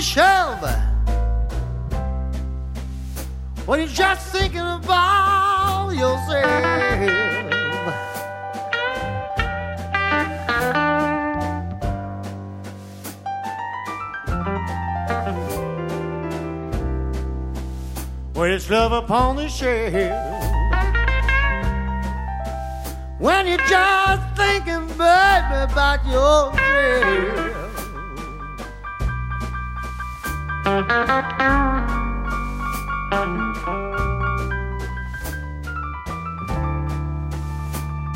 Shelf when you're just thinking about yourself. When it's love upon the shelf. When you're just thinking, baby, about yourself.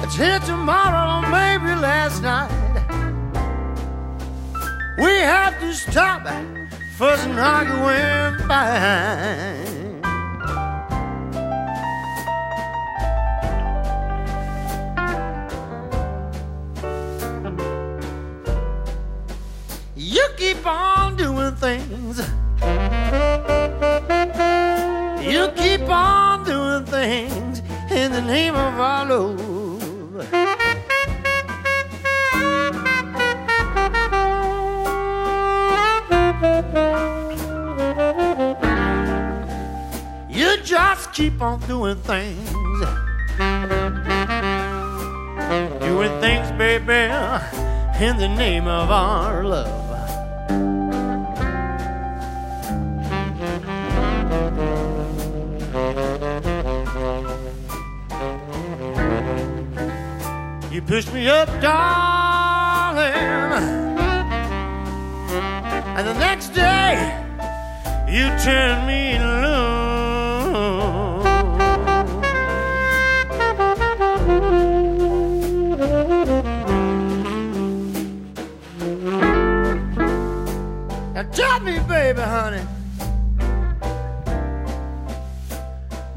It's here tomorrow, maybe last night. We have to stop fussing, arguing, fine. Me up, darling. And the next day, you turn me loose. Now tell me, baby, honey.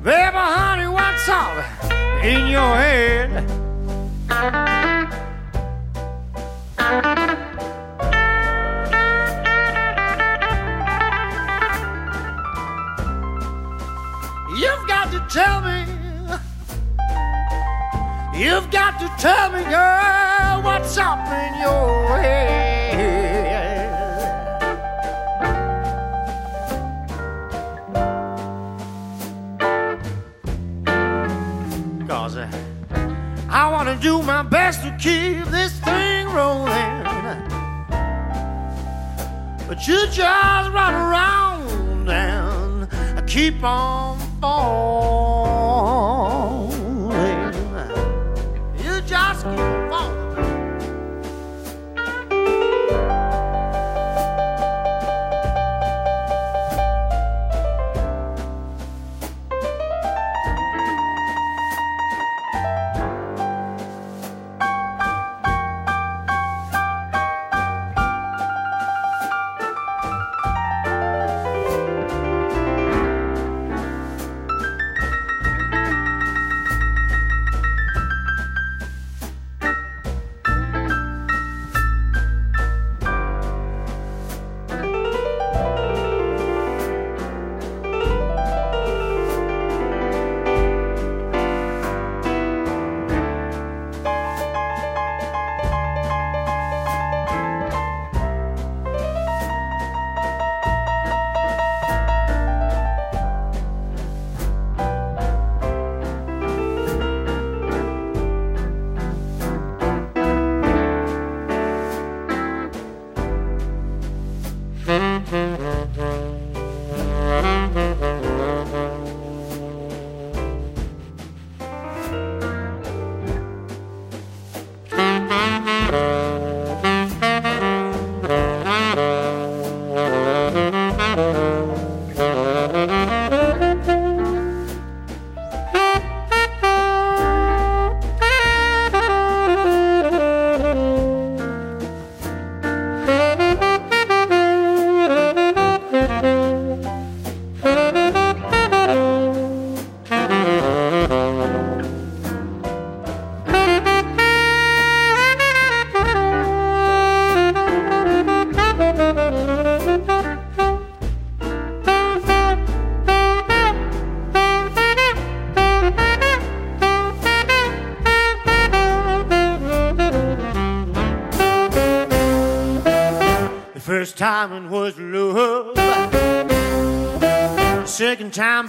Baby, honey, what's up in your head? Tell me, girl, what's up in your head. Cause uh, I want to do my best to keep this thing rolling. But you just run around and keep on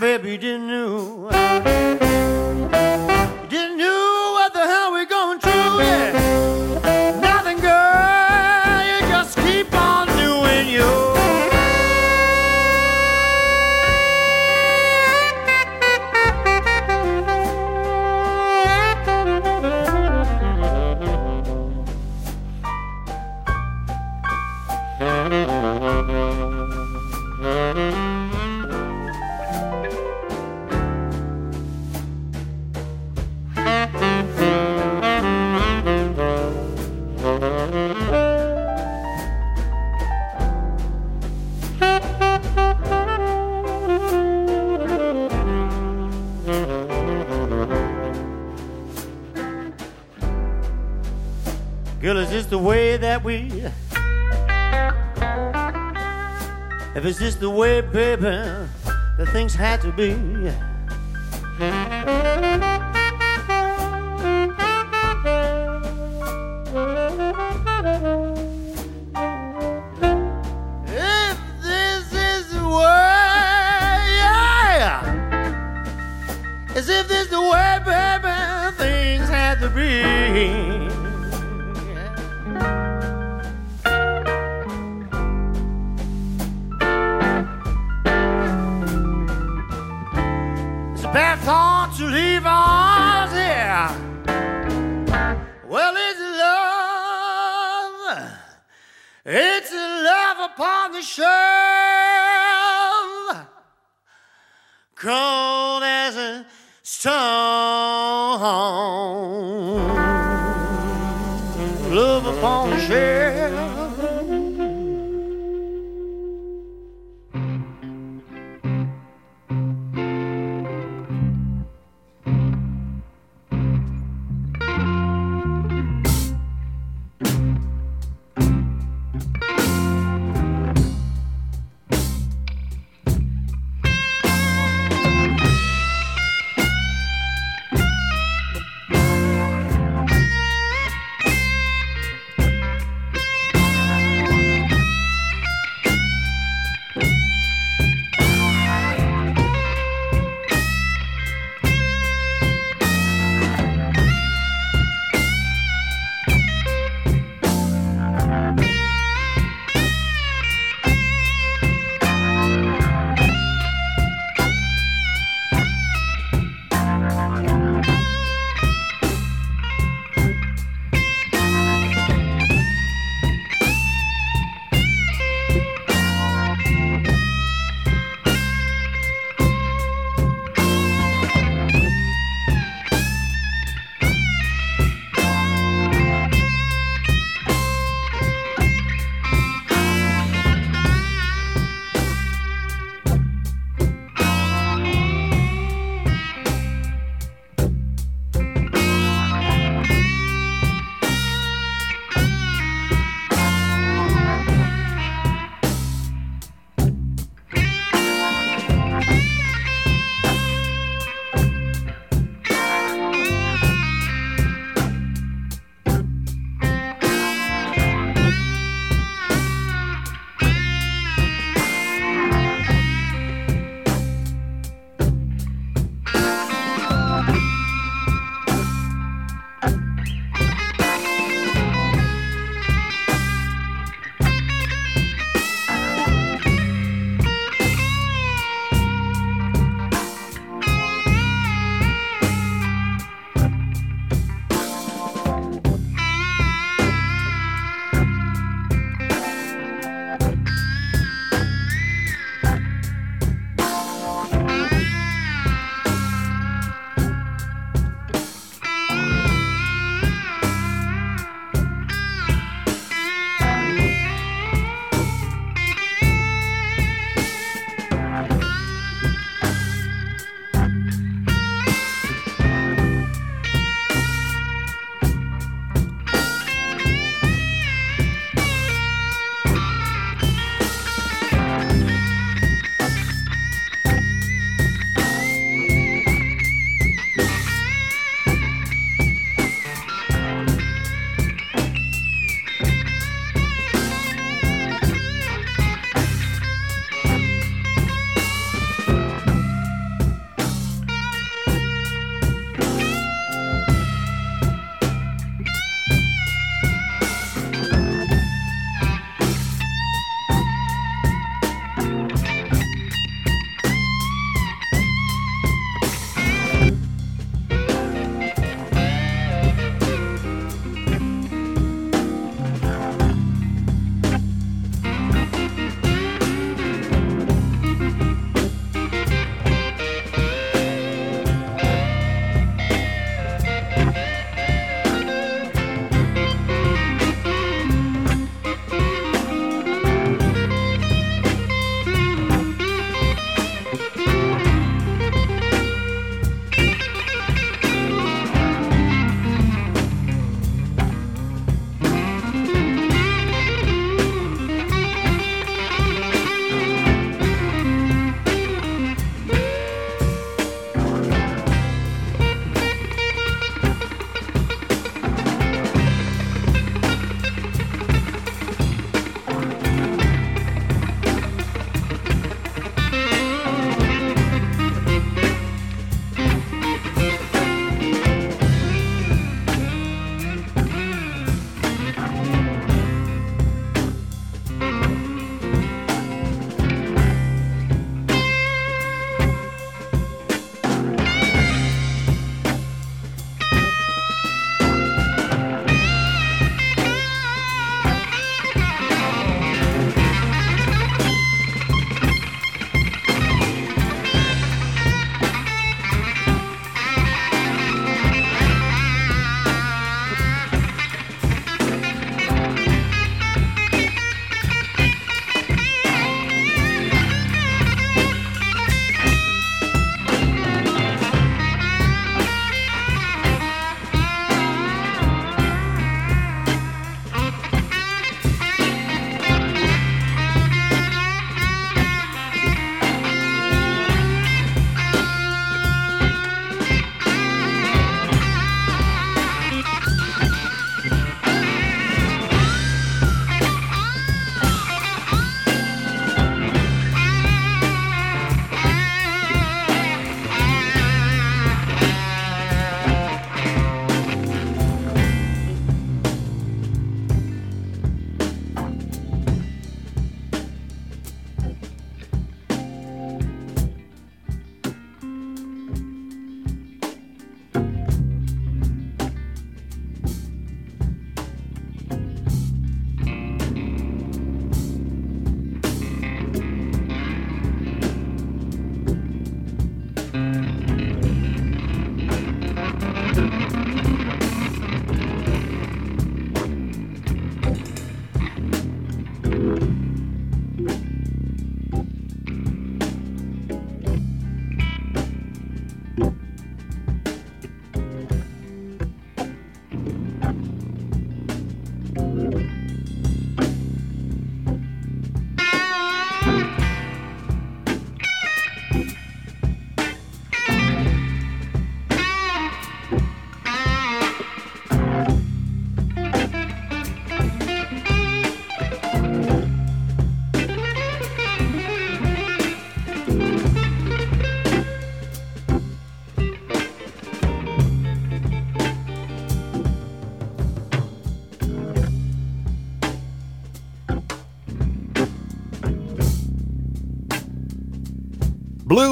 kafaya büyüdü just the way that we. If it's just the way, baby, that things had to be.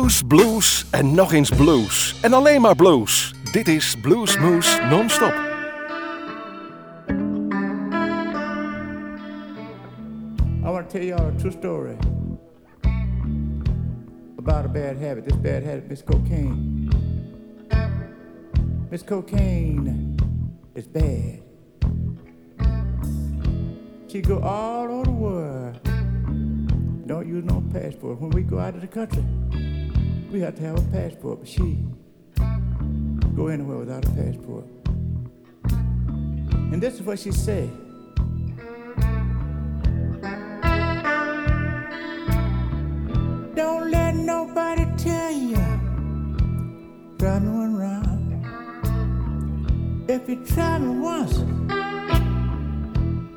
Blues, blues en nog eens blues. En alleen maar blues. Dit is Bluesmoose Non-Stop. I want to tell y'all a true story about a bad habit. This bad habit, Miss Cocaine. Miss Cocaine is bad. She go all over the world. Don't use no passport. When we go out of the country, we have to have a passport. But she go anywhere without a passport. And this is what she said. Don't let nobody tell you try me one round. If you try me once,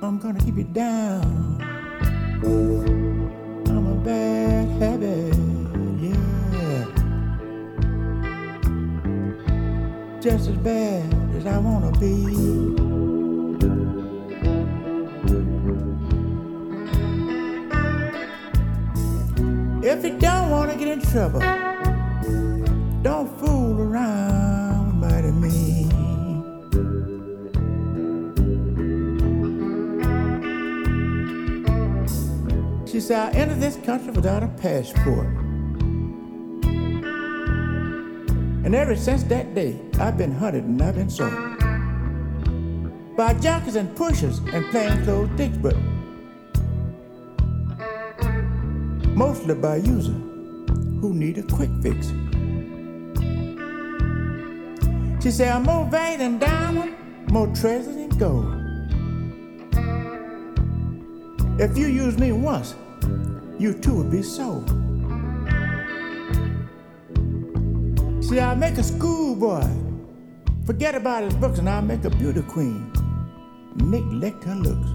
I'm gonna keep you down. Just as bad as I wanna be. If you don't wanna get in trouble, don't fool around mighty me. She said, I entered this country without a passport. And ever since that day, I've been hunted and I've been sold. By junkies and pushers and plainclothes dicks, but mostly by users who need a quick fix. She said, I'm more valuable than diamond, more treasure than gold. If you use me once, you too would be sold. See, I make a schoolboy forget about his books, and I make a beauty queen neglect her looks.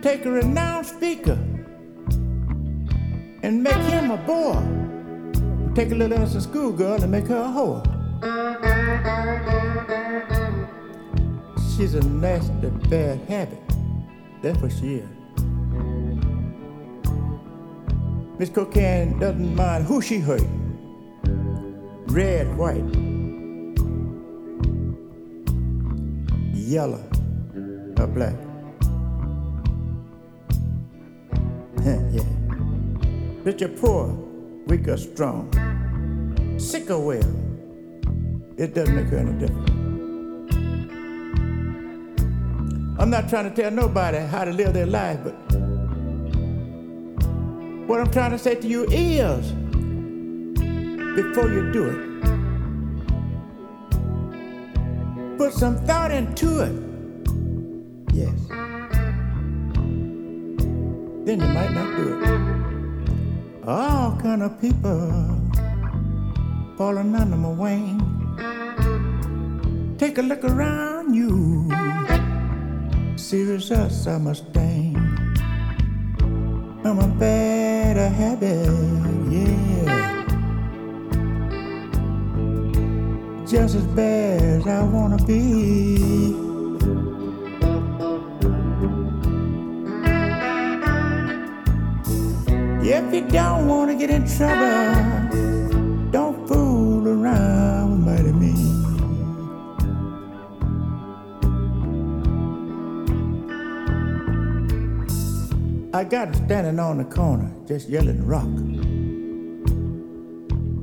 Take a renowned speaker and make him a bore. Take a little innocent schoolgirl and make her a whore. She's a nasty bad habit. That's what she is. Miss Cocaine doesn't mind who she hurt. Red, white, yellow, or black. yeah. Rich or poor, weak or strong, sick or well, it doesn't make her any difference. I'm not trying to tell nobody how to live their life, but what I'm trying to say to you is before you do it, put some thought into it. Yes. Then you might not do it. All kind of people falling under my wing. Take a look around you. See results I must stain. I'm a bad habit, yeah. Just as bad as I wanna be. If you don't wanna get in trouble, I got standing on the corner, just yelling rock.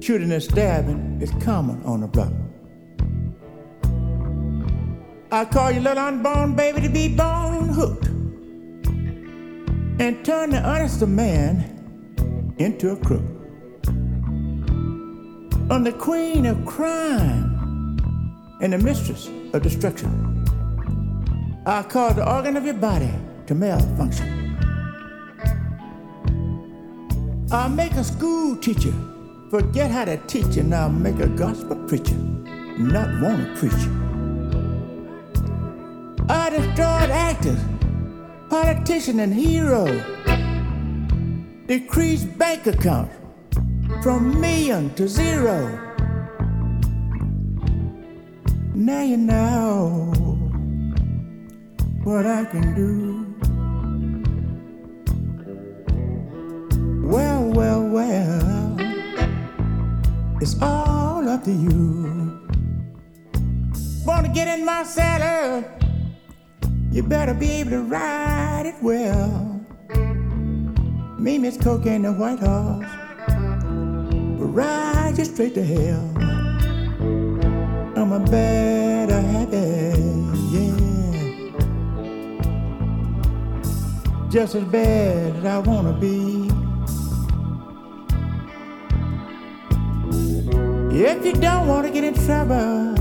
Shooting and stabbing is common on the block. I call your little unborn baby to be bone hooked and turn the honest man into a crook. I'm the queen of crime and the mistress of destruction. I cause the organ of your body to malfunction. I'll make a school teacher forget how to teach, and I'll make a gospel preacher not want to preach. I destroyed actors, politician, and hero. Decrease bank accounts from million to zero. Now you know what I can do. well, well, it's all up to you. Wanna get in my saddle? You better be able to ride it well. Me, Miss Coke and the White Horse will ride you straight to hell. I'm a better happy, yeah. Just as bad as I wanna be. If you don't want to get in trouble,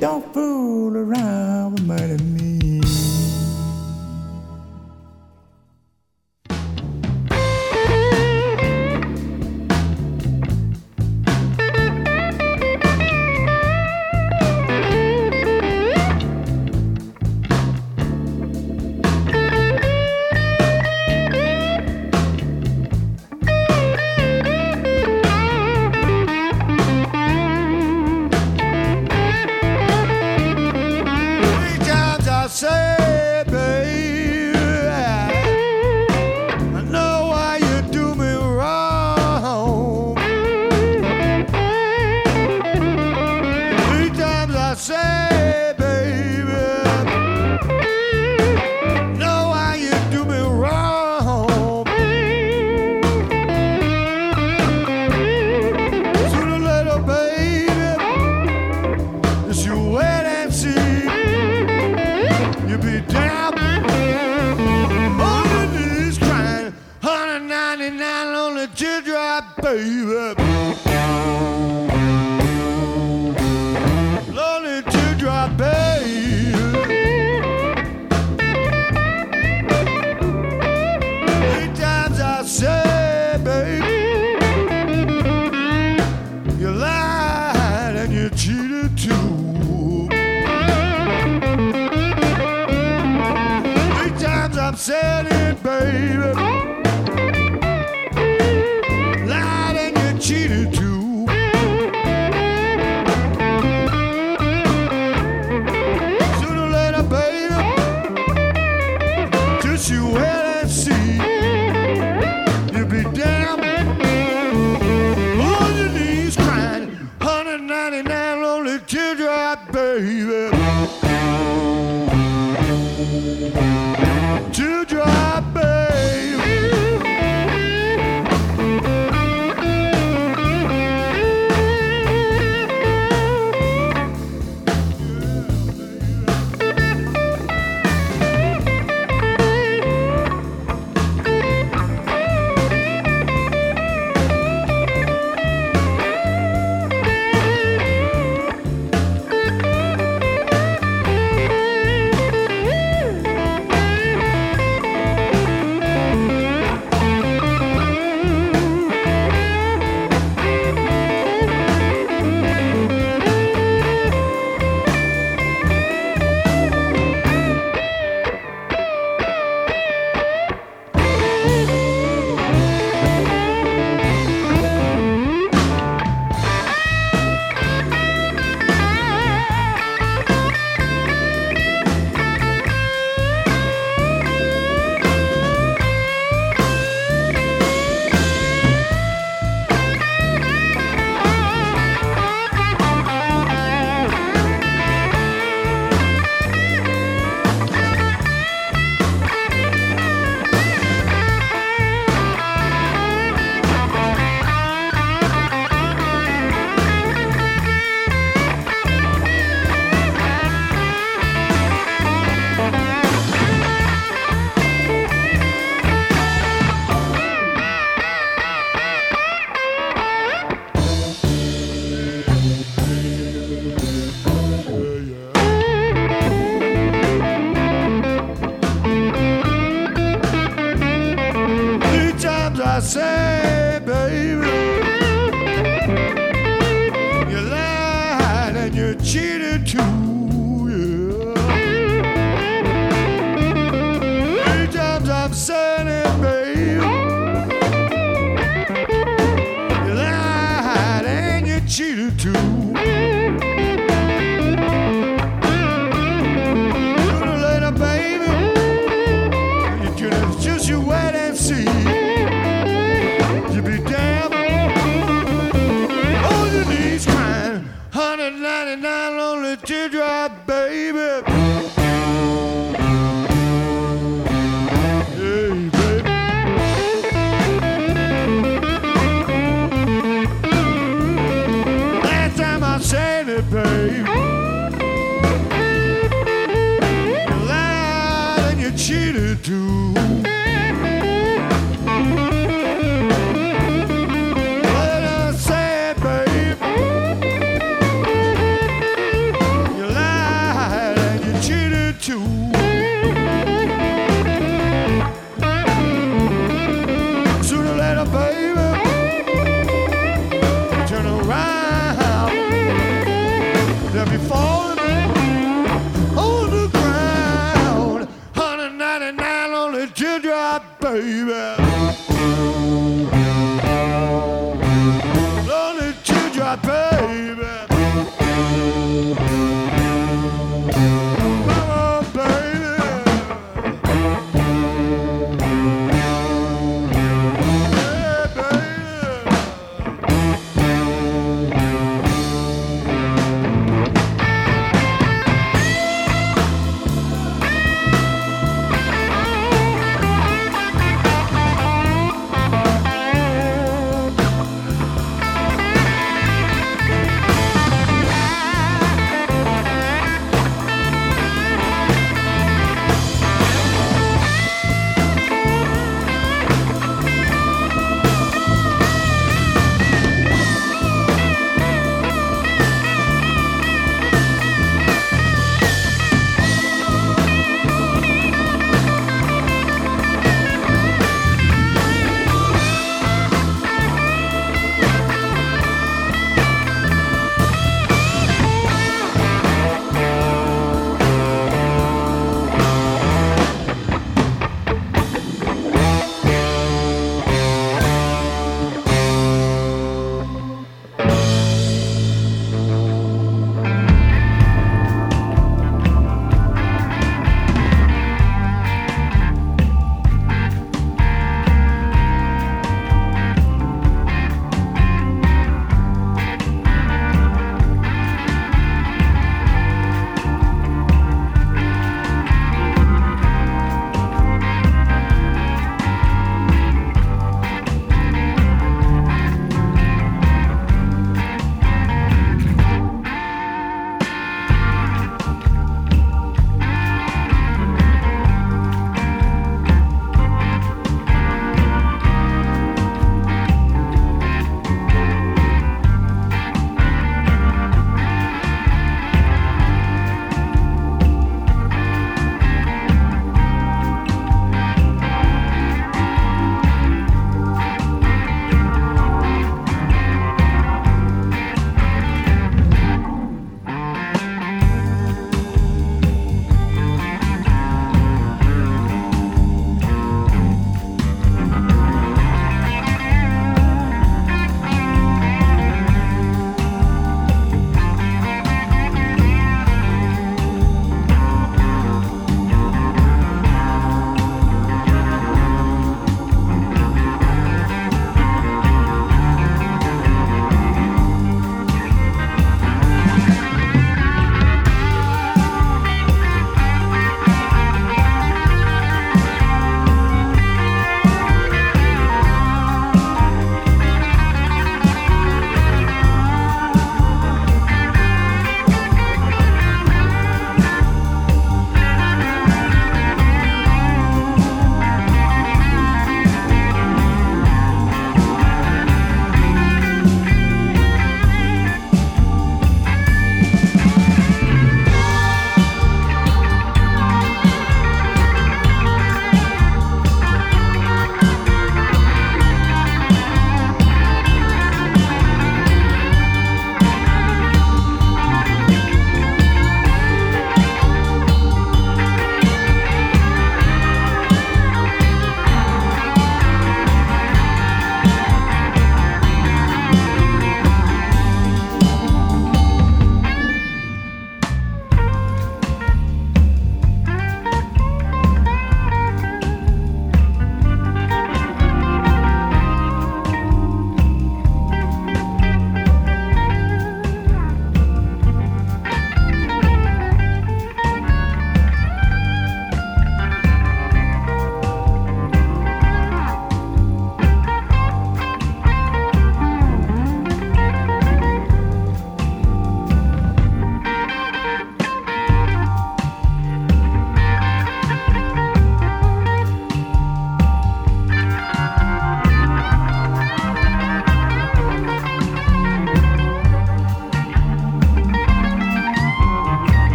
don't fool around with money. Lied and you cheated too.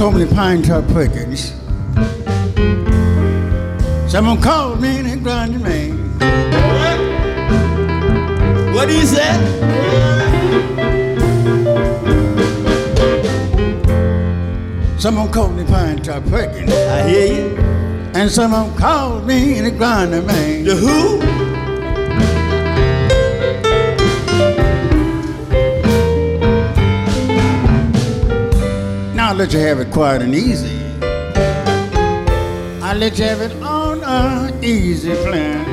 Call me Pinetop Perkins. Someone called me and grinded me. What do you say? Someone called me Pinetop Perkins. I hear you. And someone called me and grinded me. The who? I'll let you have it quiet and easy. I'll let you have it on an easy plan.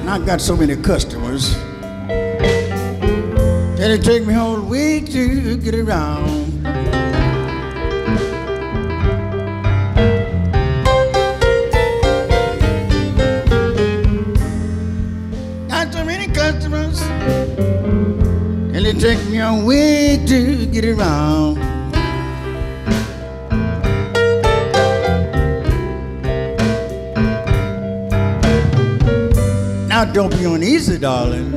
And I've got so many customers that it take me whole week to get around. Take me a week to get around. Now don't be uneasy, darling,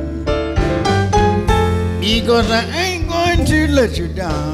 because I ain't going to let you down.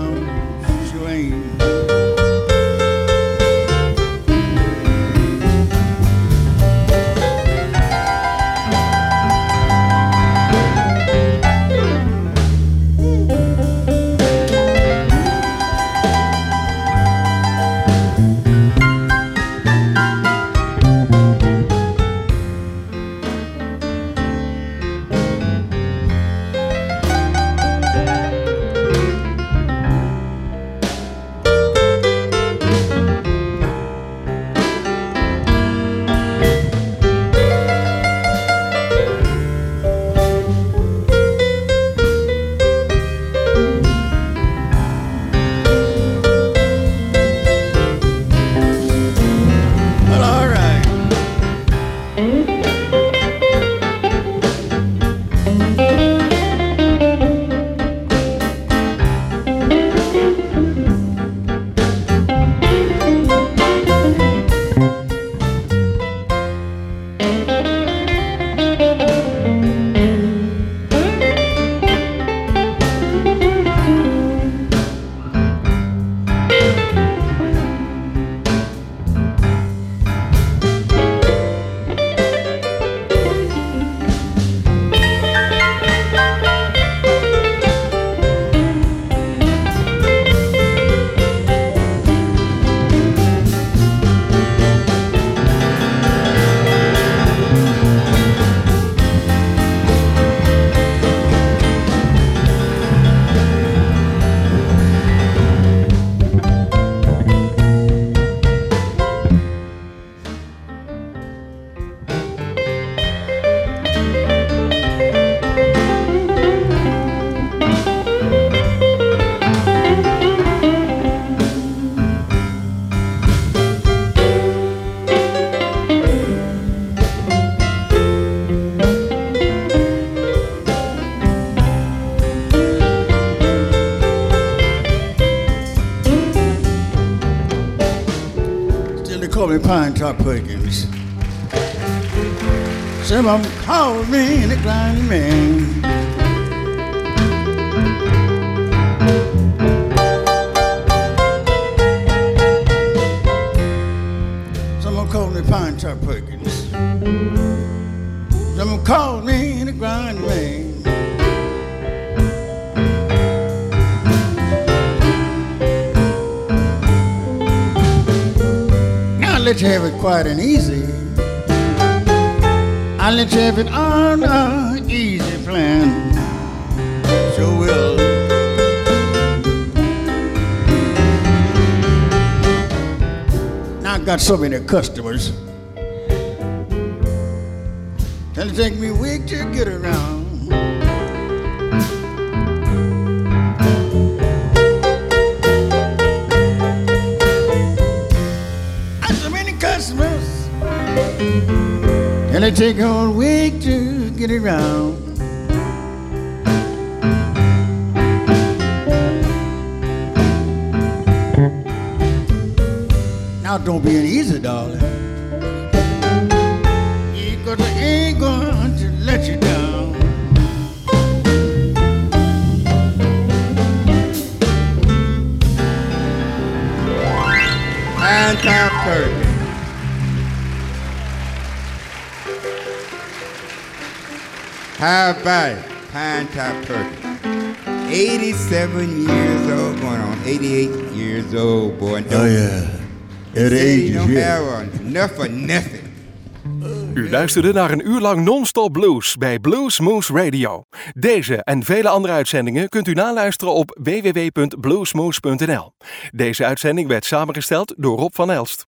Perkins. Some of them call me the grinding man. Quiet and easy. I'll let you have it on a easy plan. Sure will. Now I got so many customers. And it take a whole week to get around. Now don't be uneasy, darling. It? Pine Top Perkins. 87 years old, going on 88 years old, boy. And Oh don't- yeah. At age don't here. have enough for nothing. U luisterde naar een uur lang non-stop blues bij Blues Moose Radio. Deze en vele andere uitzendingen kunt u naluisteren op www.bluesmoose.nl. Deze uitzending werd samengesteld door Rob van Elst.